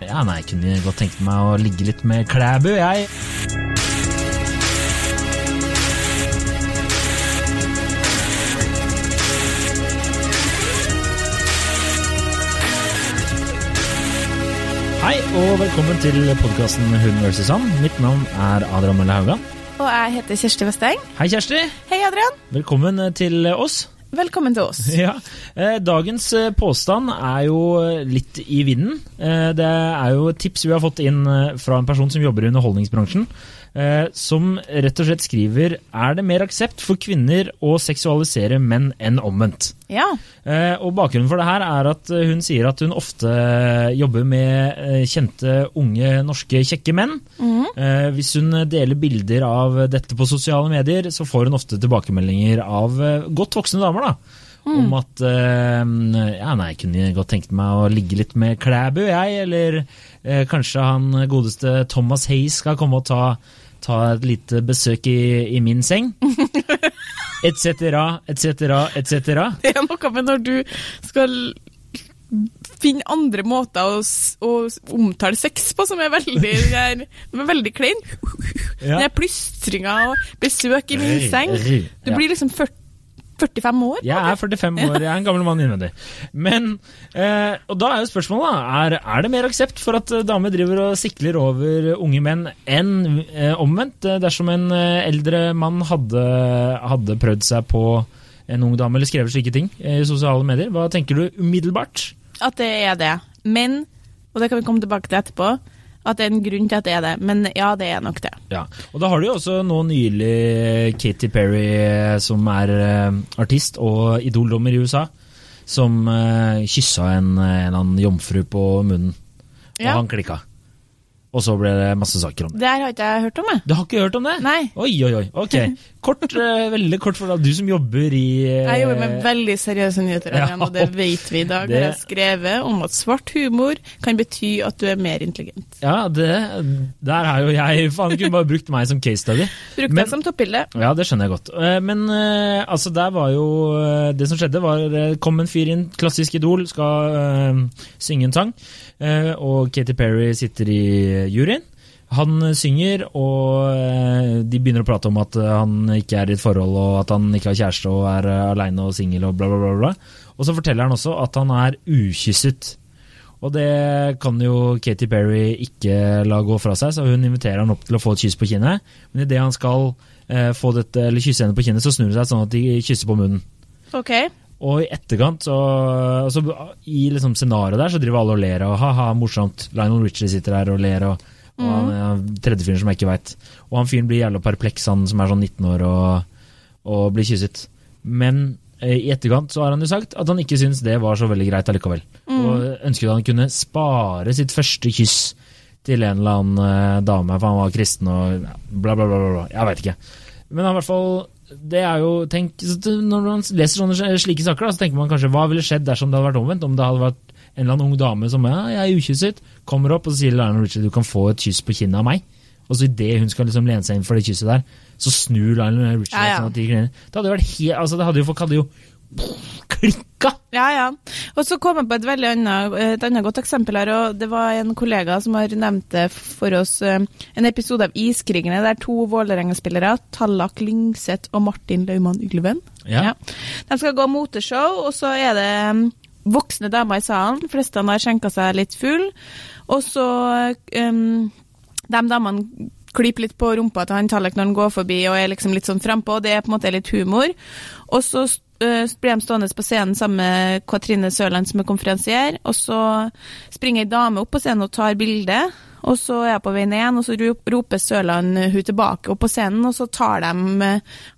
Ja, nei, jeg kunne godt tenkt meg å ligge litt med Klæbu, jeg. Hei, og velkommen til podkasten Hun vs. Han. Mitt navn er Adrian Mølle Haugan. Og jeg heter Kjersti Vesteng. Hei, Kjersti. Hei, Adrian. Velkommen til oss. Velkommen til oss. Ja, eh, Dagens eh, påstand er jo litt i vinden. Eh, Det er jo et tips vi har fått inn eh, fra en person som jobber i underholdningsbransjen, eh, som rett og slett skriver er det mer aksept for kvinner å seksualisere menn enn omvendt. Ja. Eh, Og Bakgrunnen for det her er at eh, hun sier at hun ofte jobber med eh, kjente, unge, norske, kjekke menn. Eh, Hvis hun deler bilder av dette på sosiale medier, så får hun ofte tilbakemeldinger av eh, godt voksne damer. da. Om at eh, ja, nei, jeg kunne godt tenkt meg å ligge litt med Klæbu, jeg. Eller eh, kanskje han godeste Thomas Hayes skal komme og ta, ta et lite besøk i, i min seng. Etc., etc., etc. Det er noe med når du skal finne andre måter å, å omtale sex på som er veldig, er, er veldig klein. Ja. Den plystringa og besøk i min seng. Du blir liksom 40, 45 år. Jeg er 45 år, jeg er en gammel mann innvendig. Men, eh, og da er jo spørsmålet, er, er det mer aksept for at eh, damer driver og sikler over unge menn enn eh, omvendt? Eh, Dersom en eh, eldre mann hadde, hadde prøvd seg på en ung dame eller skrevet slike ting i sosiale medier, hva tenker du umiddelbart? At det er det. Men, og det kan vi komme tilbake til etterpå, at det er en grunn til at det er det. Men ja, det er nok det. Ja, og da har du jo også nå nylig Katy Perry, eh, som er eh, artist og idoldommer i USA, som uh, kyssa en, eh, en annen jomfru på munnen, og Ja. han klikka. Og så ble det masse saker om det. Det her har ikke jeg hørt om, jeg. Du har ikke hørt om det? Nei. Oi, oi, oi. Ok. Kort, eh, veldig kort for deg. Du som jobber i eh, Jeg jobber med veldig seriøse nyheter, Ja. Og det vet vi i dag. Det- Jeg har skrevet om at svart humor kan bety at du er mer intelligent. Ja, det, der har jo jeg Faen, kunne bare brukt meg som case study. Bruk deg som toppbilde. Ja, det skjønner jeg godt. Eh, Men eh, altså, der var jo eh, Det som skjedde, var det kom en fyr inn, klassisk idol, skal uh, synge en sang. uh, og Katy Perry sitter i juryen. Han eh, synger, og eh, de begynner å prate om at eh, han ikke er i et forhold, og at han ikke har kjæreste og er uh, aleine og singel og bla, bla, bla, bla. Og så forteller han også at han er ukysset. Og det kan jo Katy Perry ikke la gå fra seg, så hun inviterer han opp til å få et kyss på kinnet. Men idet han skal eh, dette, kysse henne på kinnet, så snur det seg sånn at de kysser på munnen. Ok. Og i etterkant, så, altså, i liksom scenarioet der, så driver alle og ler, og ha-ha, morsomt. Lionel Richie sitter der og ler, og, og han er tredje fyren som jeg ikke veit. Og han fyren blir jævla perpleks, han som er sånn 19 år, og, og blir kysset. Men eh, i etterkant så har han jo sagt at han ikke syns det var så veldig greit allikevel. Og ønsket han kunne spare sitt første kyss til en eller annen eh, dame, for han var kristen og bla, bla, bla. bla, bla. Jeg veit ikke. Men i hvert fall, det er jo tenk, Når man leser sånne slike saker, da, så tenker man kanskje hva ville skjedd dersom det hadde vært omvendt? Om det hadde vært en eller annen ung dame som ja, jeg er ukysset, kommer opp og så sier Lionel Richard du kan få et kyss på kinnet av meg. Og så idet hun skal liksom lene seg inn for det kysset der, så snur Lionel Richard Ja, ja. sånn de. Det hadde jo vært helt, altså det hadde jo folk hadde jo klikka! Ja, ja. Og så kom jeg på et veldig annet, et annet godt eksempel her, og det var en kollega som har nevnt det for oss. eh, En episode av Iskrigene der to Vålerenga-spillere, Tallak Lyngseth og Martin Laumann Ylven, Ja. de skal gå moteshow, og så er det mm, voksne damer i salen. De fleste har skjenka seg litt full. Og så um, De damene klyper litt på rumpa til han Tallak når han går forbi og er liksom litt sånn frampå, det er på en måte litt humor. Og så blir de stående på scenen sammen med Katrine Sørland som er konferansier, og så springer ei dame opp på scenen og tar bilde. Og så er jeg på vei ned igjen, og så roper Sørland hun tilbake opp på scenen, og så tar de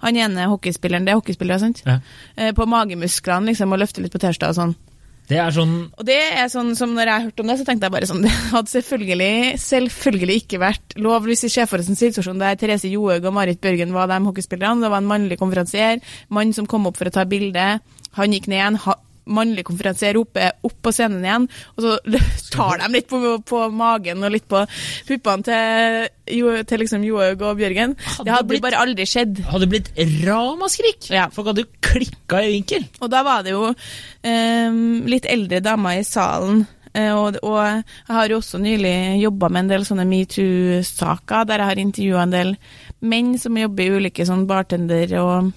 han ene hockeyspilleren, det er hockeyspillere, sant? Ja. På magemusklene liksom, og løfter litt på T-skjorta og sånn. Det er sånn Og det er sånn som når jeg hørte om det, så tenkte jeg bare sånn Det hadde selvfølgelig, selvfølgelig ikke vært lov hvis vi ser for oss en situasjon der Therese Johaug og Marit Bjørgen var de hockeyspillerne. Det var en mannlig konferansier, mann som kom opp for å ta bilde. Han gikk ned igjen. Mannlig konferansier roper opp på scenen igjen, og så tar de litt på, på magen og litt på puppene til, til liksom Johaug og Bjørgen. Hadde Det hadde blitt- bare aldri skjedd. hadde blitt ramaskrik! Ja. Folk hadde jo klikka i vinkel. Og da var det jo ehm, litt eldre damer i salen Eh, og, og jeg har jo også nylig jobba med en del sånne metoo-saker, der jeg har intervjua en del menn som jobber i ulike sånn bartender- og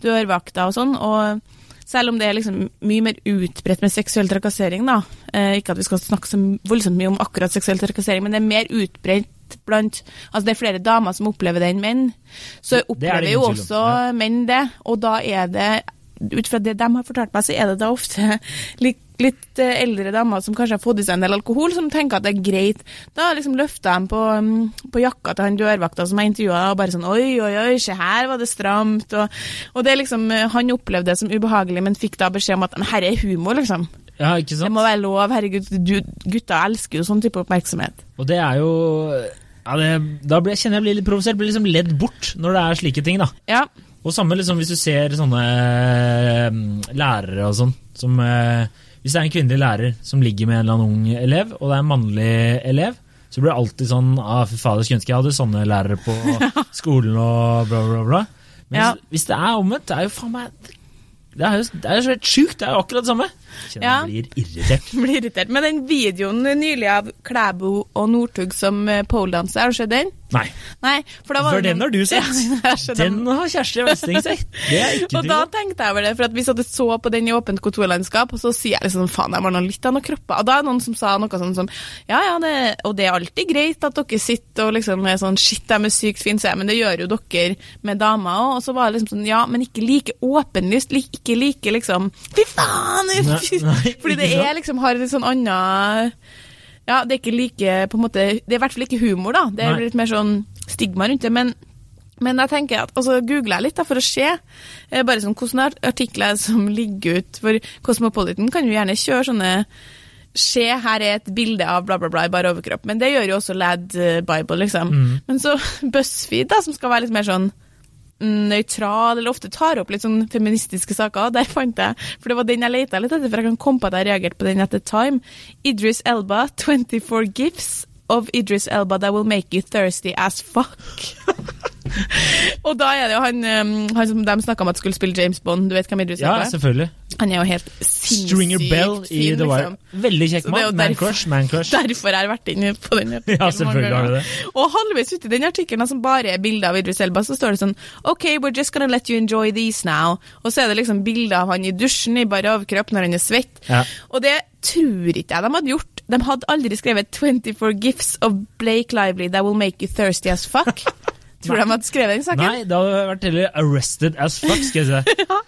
dørvakter og sånn. og selv om det er liksom mye mer utbredt med seksuell trakassering, da. Eh, ikke at vi skal snakke så voldsomt mye om akkurat seksuell trakassering, men det er mer utbredt blant Altså det er flere damer som opplever det enn menn. Så opplever jo også ja. menn det, og da er det ut fra det de har fortalt meg, så er det da ofte litt, litt eh, eldre damer som kanskje har fått i seg en del alkohol, som tenker at det er greit. Da liksom løfta de på, mm, på jakka til han dørvakta som jeg intervjua, og bare sånn Oi, oi, oi, se her var det stramt. Og, og det liksom eh, Han opplevde det som ubehagelig, men fikk da beskjed om at her er humor, liksom. Ja, ikke sant? Det må være lov. Herregud, du, gutta elsker jo sånn type oppmerksomhet. Og det er jo ja, det, Da blir, kjenner jeg blir litt provosert. Blir liksom ledd bort når det er slike ting, da. Ja. Og samme liksom hvis du ser sånne eh, lærere og sånn som eh, Hvis det er en kvinnelig lærer som ligger med en eller annen ung elev, og det er en mannlig elev, så blir det alltid sånn ah, fy fader, skulle ønske jeg hadde sånne lærere på skolen og bla, bla, bla. Men ja. hvis, hvis, det er omvendt, det er jo faen meg det er jo det er så helt sjukt, det er jo akkurat det samme. Kjenner ja. jeg blir irritert. blir irritert. Men den videoen nylig av Klæbo og Northug som eh, poledanser, har du sett den? Nei. Nei for, for den har du sett. Ja, den har Kjersti Westing sett. Det er ikke Og da tenkte jeg over det, for at vi satt så på den i åpent kontorlandskap, og så sier jeg liksom faen, jeg nå litt av noen kropper. Og da er det noen som sa noe sånn som ja ja, det, og det er alltid greit at dere sitter og liksom er sånn shit, de er sykt fine, men det gjør jo dere med damer òg. Og så var det liksom sånn ja, men ikke like åpenlyst, ikke like liksom fy faen! Nei, fordi det er liksom har et sånn annet ja, det er ikke like på en måte, Det er i hvert fall ikke humor, da. Det er litt mer sånn stigma rundt det. Men, men jeg tenker at, og så googler jeg litt da, for å se eh, bare sånn, hvordan artikler som ligger ut. For Cosmopolitan kan jo gjerne kjøre sånne Se, her er et bilde av bla, bla, bla i bare overkropp. Men det gjør jo også Lad eh, Bible, liksom. Mm. Men så BuzzFeed, da, som skal være litt mer sånn nøytral, eller ofte tar opp litt sånn feministiske saker. Der fant jeg, for det var den jeg leita litt etter, for jeg kan komme på at jeg reagerte på den etter time. Idris Elba, 24 gifts of Idris Elba that will make you thirsty as fuck. og da er det jo han, han som de snakka om at skulle spille James Bond. Du vet hvem Idris Elba er? Ja, selvfølgelig. Han er jo helt sinnssykt Stringer Bell i fin, The Wire. Liksom. Veldig kjekk mann. Man crush, man crush. Derfor har jeg vært inne på den ja, selvfølgelig har du det. Og halvveis uti den artikkelen som bare er bilder av Idris Elba, så står det sånn OK, we're just gonna let you enjoy these now. Og så er det liksom bilder av han i dusjen i bare overkropp når han er svett. Ja. Og det tror ikke jeg de hadde gjort. De hadde aldri skrevet 24 gifts of Blake Lively that will make you thirsty as fuck. Tror du de hadde skrevet den saken? Nei, det hadde vært heller 'arrested as fuck', skal jeg si. ja.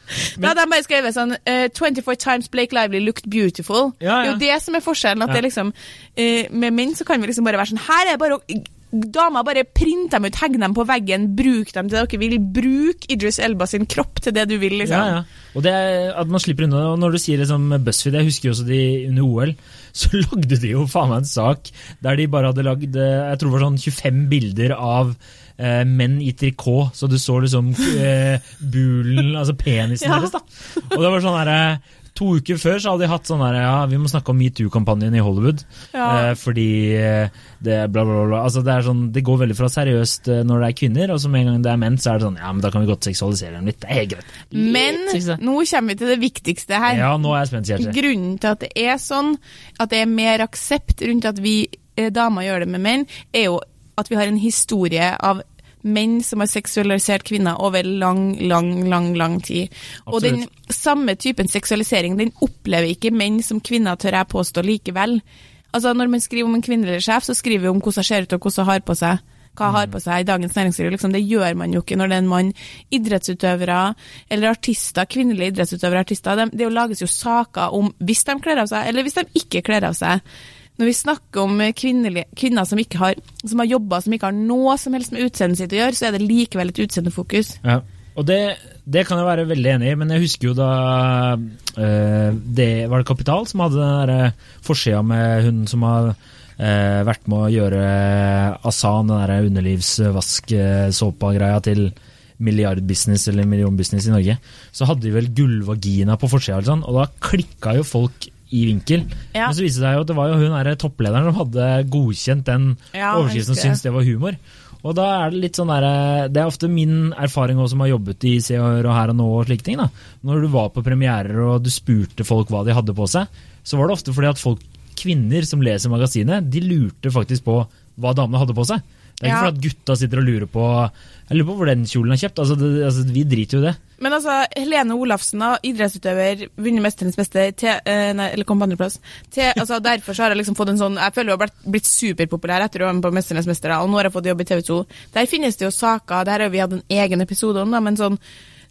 Da hadde de bare skrevet sånn uh, eh, 24 times Blake Lively looked beautiful. Ja, ja. Det er jo det som er forskjellen. at det liksom, uh, Med menn så kan vi liksom bare være sånn Her er bare å Damer bare print dem ut, hegg dem på veggen, bruk dem til det dere vil. Bruk Idris Elba sin kropp til det du vil, liksom. Ja, ja. Og det er at man slipper unna Og når du sier liksom BuzzFeed, jeg husker jo også de under OL, så lagde de jo faen meg en sak der de bare hadde lagd eh, jeg tror det var sånn 25 bilder av eh, menn i trikot, så du så liksom eh, bulen, altså penisen ja. deres. da. Og det var sånn herre To uker før så hadde de hatt sånn her, ja, vi må snakke om metoo-kampanjen i Hollywood. Ja. Eh, fordi eh, det bla, bla, bla. Altså, det, er sånn, det går veldig fra seriøst eh, når det er kvinner, og så med en gang det er menn, så er det sånn ja, men da kan vi godt seksualisere dem litt. Det er greit. Men nå kommer vi til det viktigste her. Ja, nå er jeg spent, Kjersti. Grunnen til at det er sånn, at det er mer aksept rundt at vi eh, damer gjør det med menn, er jo at vi har en historie av menn som har seksualisert kvinner over lang, lang, lang lang tid. Absolutt. Og den samme typen seksualisering den opplever ikke menn som kvinner, tør jeg påstå, likevel. Altså Når man skriver om en kvinnelig sjef, så skriver vi om hvordan hun ser ut og hvordan hun har på seg hva har på seg i Dagens Næringsliv. Liksom, det gjør man jo ikke når det er en mann. Idrettsutøvere eller artister, kvinnelige idrettsutøvere artister, det, det lages jo saker om hvis de kler av seg, eller hvis de ikke kler av seg når vi snakker om kvinner som, ikke har, som har jobba som ikke har noe som helst med utseendet sitt å gjøre, så er det likevel et utseendefokus. Ja. Og det, det, kan jeg være veldig enig i, men jeg husker jo da uh, det Var det Kapital som hadde den der forsida med hun som har uh, vært med å gjøre Asan, den der underlivsvask-såpa-greia, til milliardbusiness eller millionbusiness i Norge. Så hadde de vel gullvagina på forsida, og da klikka jo folk i vinkel. Ja. Men så viste det seg jo at det var jo hun her, topplederen som hadde godkjent den ja, overskriften og syntes det var humor. Og da er Det litt sånn der, det er ofte min erfaring også som har jobbet i Se og Her og Nå og slike ting. da. Når du var på premierer og du spurte folk hva de hadde på seg, så var det ofte fordi at folk kvinner som leser magasinet, de lurte faktisk på hva damene hadde på seg. Det er ikke Ja. fordi gutta sitter og lurer på Jeg lurer på hvor den kjolen er kjøpt. Altså, det, altså, vi driter jo i det. Men altså, Helene Olafsen, da, idrettsutøver, vunnet 'Mesternes beste', til, eh, nei, eller kom på andreplass. Altså, derfor så har jeg liksom fått en sånn Jeg føler hun har blitt, blitt superpopulær etter å være med på 'Mesternes mester', og nå har jeg fått jobb i TV 2. Der finnes det jo saker, der har vi hatt en egen episode om, da, men sånn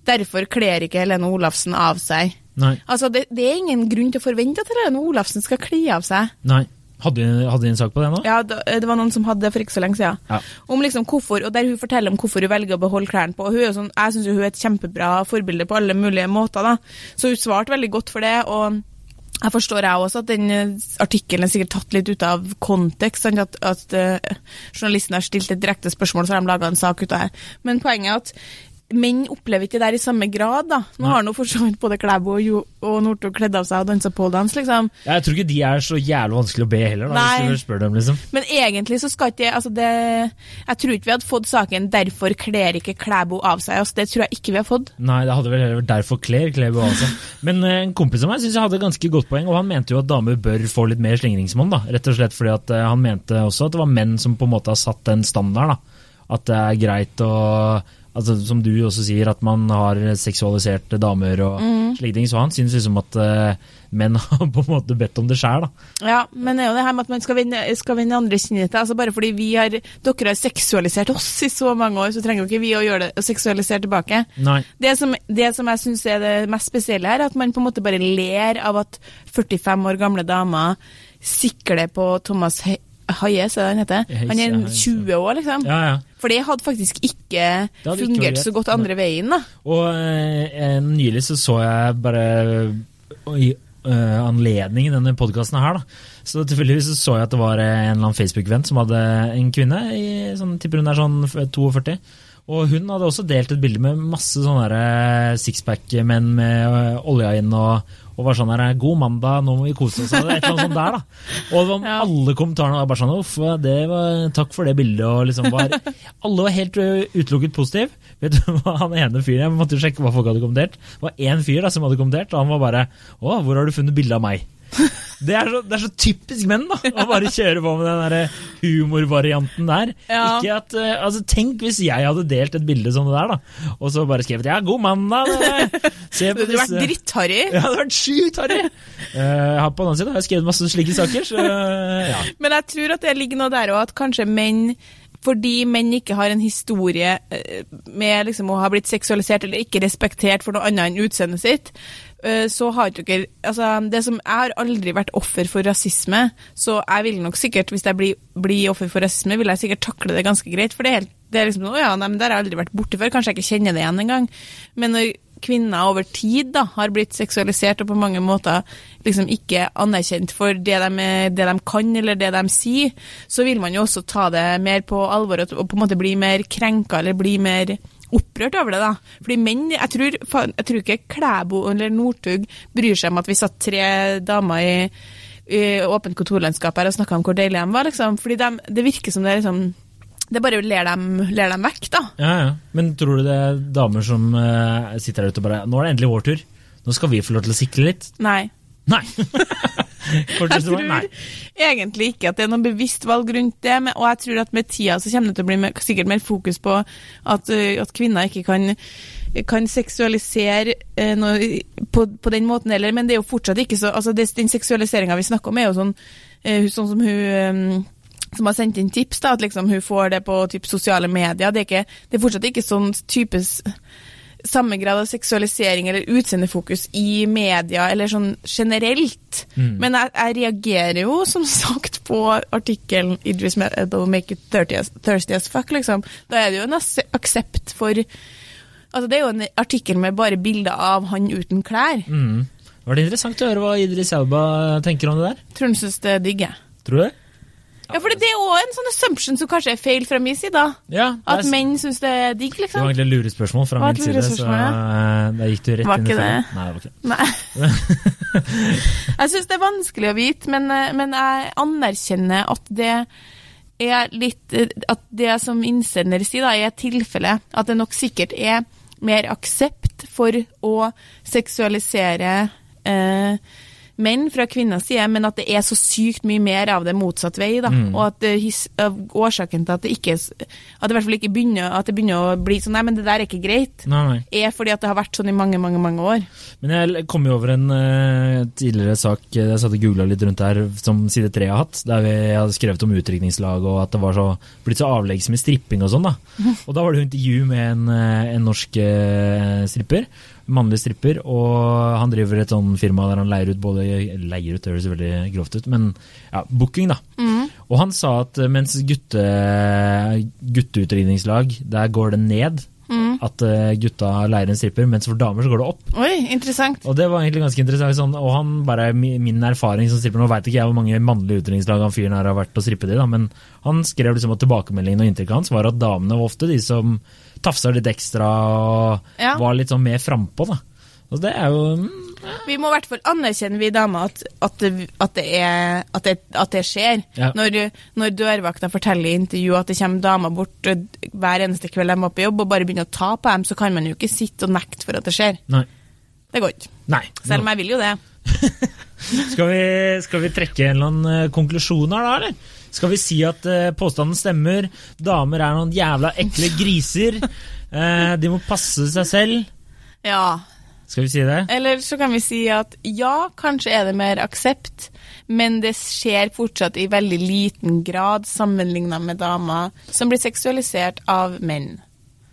Derfor kler ikke Helene Olafsen av seg. Nei. Altså, det, det er ingen grunn til å forvente at Helene Olafsen skal kle av seg. Nei. Hadde de, hadde de en sak på det nå? Ja, da- Det var noen som hadde det for ikke så lenge siden. Ja. Om liksom hvorfor, og Der hun forteller om hvorfor hun velger å beholde klærne på. og hun er sånn, Jeg syns hun er et kjempebra forbilde på alle mulige måter. da. Så hun svarte veldig godt for det. og jeg forstår jeg også at den eh, artikkelen er sikkert tatt litt ut av kontekst. Sant? At, at uh, journalisten har stilt et direkte spørsmål, så har de laga en sak ut av det. Men poenget er at menn opplever ikke det der i samme grad. da. Nå Nei. har nå for så vidt både Klæbo og, Jo- og Northug kledd av seg og dansa poledance, liksom. Ja, Jeg tror ikke de er så jævlig vanskelig å be heller, da, Nei. hvis du spør dem. liksom. Men egentlig så skal ikke altså det Jeg tror ikke vi hadde fått saken 'Derfor kler ikke Klæbo av seg'. Altså, det tror jeg ikke vi har fått. Nei, det hadde vel heller vært derfor kler Klæbo av seg'. Men eh, en kompis av meg synes jeg hadde ganske godt poeng, og han mente jo at damer bør få litt mer slingringsmonn. da. Rett og slett fordi at eh, han mente også at det var menn som på en måte har satt den standarden, da. At det er greit å altså, Som du også sier, at man har seksualiserte damer og slike ting. Så han synes liksom at uh, menn har på en måte bedt om det sjæl. Ja, Men det er jo det her med at man skal vinne, skal vinne andre kinnet. Altså bare fordi vi har, dere har seksualisert oss i så mange år, så trenger ikke vi å gjøre det, seksualisert tilbake. Det som, det som jeg syns er det mest spesielle her, er at man på en måte bare ler av at 45 år gamle damer sikler på Thomas det han heter? Han er 20 år, liksom. Ja, ja. For det hadde faktisk ikke hadde fungert ikke så godt andre veien, da. Og eh, nylig så så jeg bare i eh, anledning denne podkasten her, da. Så tilfeldigvis så, så jeg at det var eh, en eller annen Facebook-venn som hadde en kvinne, i, sånn, tipper hun er sånn f- 42. Og hun hadde også delt et bilde med masse sånne eh, sixpack-menn med eh, olja inn og, og var sånn her 'God mandag, nå må vi kose oss'. Og et eller annet sånt der, da. Og det var, Ja. alle kommentarene var bare sånn 'uff, det var, takk for det bildet', og liksom var Alle var helt utelukket positiv. Vet du hva han ene fyren Jeg måtte jo sjekke hva folk hadde kommentert. Det var én fyr da som hadde kommentert, og han var bare 'Å, hvor har du funnet bilde av meg?' Det er, så, det er så typisk menn, da! Å bare kjøre på med den der humorvarianten der. Ja. Ikke at, eh, altså Tenk hvis jeg hadde delt et bilde som det der, da. Og så bare skrevet 'ja, god mandag'. Se Det på hadde vært disse drittharry. Ja, det hadde vært sjukt harry! Uh, på den annen side har jeg skrevet masse slike saker, så eh, ja. Men jeg tror at det ligger noe der òg, at kanskje menn fordi menn ikke har en historie med liksom å ha blitt seksualisert eller ikke respektert for noe annet enn utseendet sitt, så har ikke dere altså, det som, Jeg har aldri vært offer for rasisme, så jeg vil nok sikkert, hvis jeg blir, blir offer for rasisme, vil jeg sikkert takle det ganske greit. For det er, helt, det er liksom, å ja, nei, men Der har jeg aldri vært borte før. Kanskje jeg ikke kjenner det igjen engang. Men når kvinner over tid da, har blitt seksualisert og på mange måter liksom ikke anerkjent for det de, det de kan eller det de sier, så vil man jo også ta det mer på alvor og på en måte bli mer krenka eller bli mer opprørt over det. da. Fordi menn, Jeg tror, jeg tror ikke Klæbo eller Northug bryr seg om at vi satt tre damer i, i åpent kontorlandskap her og snakka om hvor deilig de var. liksom. Fordi de, det virker som det er liksom Det bare ler dem, ler dem vekk, da. Ja, ja. Men tror du det er damer som eh, sitter der ute og bare Nå er det endelig vår tur. Nå skal vi få lov til å sikle litt. Nei. Nei! Jeg tror egentlig ikke at det er noe bevisst valg rundt det, og jeg tror at med tida så kommer det til å bli mer, sikkert mer fokus på at, at kvinner ikke kan, kan seksualisere eh, noe på, på den måten heller, men det er jo fortsatt ikke så altså det, Den seksualiseringa vi snakker om, er jo sånn, eh, sånn som hun som har sendt inn tips, da, at liksom hun får det på typ, sosiale medier. Det er, ikke, det er fortsatt ikke sånn types samme grad av seksualisering eller utseendefokus i media, eller sånn generelt. Mm. Men jeg, jeg reagerer jo, som sagt, på artikkelen 'Idris Elba make it as, thirsty as fuck', liksom. Da er det jo en aksept for Altså, det er jo en artikkel med bare bilder av han uten klær. Mm. Var det interessant å høre hva Idris Elba tenker om det der? Tror han syns det er digg, jeg. Tror du det? Ja, for det er òg en sånn assumption som kanskje er feil fra min side. Ja, er... At menn syns det er digg, Det var liksom. egentlig lurespørsmål fra min side, så eh, da gikk du rett Var inn i det? Nei, det var ikke det. Nei. jeg syns det er vanskelig å vite, men, eh, men jeg anerkjenner at det er litt eh, At det som innsender sier, da, er tilfellet. At det nok sikkert er mer aksept for å seksualisere eh, menn fra kvinners side, men at det er så sykt mye mer av det motsatt vei. da, Mm. Og at his, årsaken til at det ikke At det hvert fall ikke begynner At det begynner å bli sånn Nei, men det der er ikke greit. Nei, nei. Er fordi at det har vært sånn i mange, mange mange år. Men jeg kom jo over en uh, tidligere sak eh, jeg satt og googla litt rundt her, som Side 3 har hatt, der vi hadde skrevet om utdrikningslag og at det var så, blitt så avleggs med stripping og sånn. da. Og da var det jo intervju med en, eh, en norsk uh, stripper, mannlig stripper, og han driver et sånn firma der han leier ut både Leier ut, høres veldig grovt ut, men ja, booking, da. Og han sa at mens gutte, gutteutdrikningslag, der går det ned. At eh, gutta leier en stripper, mens for damer så går det opp. Oi, interessant. Og det var egentlig ganske interessant. Sånn, og han bare, Min erfaring som stripper Nå veit ikke jeg hvor mange mannlige utdrikningslag han fyren her har vært og strippet i, da, men han skrev liksom at tilbakemeldingen og inntrykket hans var at damene var ofte de som tafsa litt ekstra og Ja. var litt sånn mer frampå. da. Og det er jo mm, Vi må i hvert fall anerkjenne, vi damer, at, at, det, at, det, er, at, det, det skjer. Ja. Når, når dørvakta forteller i intervju at det kommer damer bort eh, hver eneste kveld de er på jobb, og bare begynner å ta på dem, så kan man jo ikke sitte og nekte for at det skjer. Nei. Det går ikke. Nei. Selv om jeg vil jo det. Skal vi, skal vi trekke en eller annen eh, konklusjon her, da, eller? Skal vi si at uh, påstanden stemmer? Damer er noen jævla ekle griser. Uh, de må passe seg selv. Ja. Skal vi si det? Eller så kan vi si at ja, kanskje er det mer aksept, men det skjer fortsatt i veldig liten grad sammenligna med damer som blir seksualisert av menn.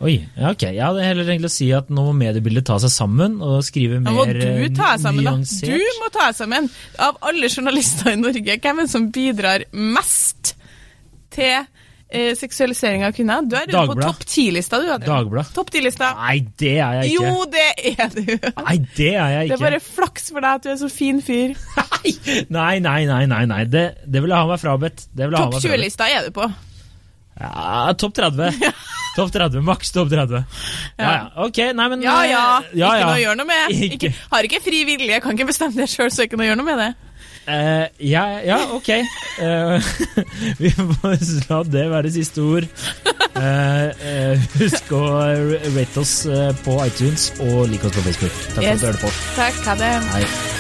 Oi, ja, ok. Jeg hadde heller egentlig å si at nå må mediebildet ta seg sammen og skrive Nå ja, må du ta deg sammen, da. Du må ta deg sammen. Av alle journalister i Norge, hvem er det som bidrar mest til eh, seksualisering av kvinner? Du er jo på topp ti-lista, du. Adrian. Dagbladet. Topp ti-lista. Nei, det er jeg ikke. Jo, det er du. Nei, det er jeg ikke. Det er bare flaks for deg at du er så fin fyr. Nei, nei, nei, nei. nei. Det, det vil jeg ha meg frabedt. Topp 20-lista er du på. Ja, topp 30. Topp 30, Maks topp 30. Ja, ja. Ok, nei, men Ja ja, eh, ja, ikke noe å gjøre noe med. Ikke. Har ikke fri vilje, kan ikke bestemme det sjøl, så ikke noe å gjøre noe med det. Uh, ja, ja, ok. Uh, vi må la det være siste ord. Uh, husk å rate oss på iTunes og like oss på Facebook. Takk for at du hørte på. Takk, ha det. Hei.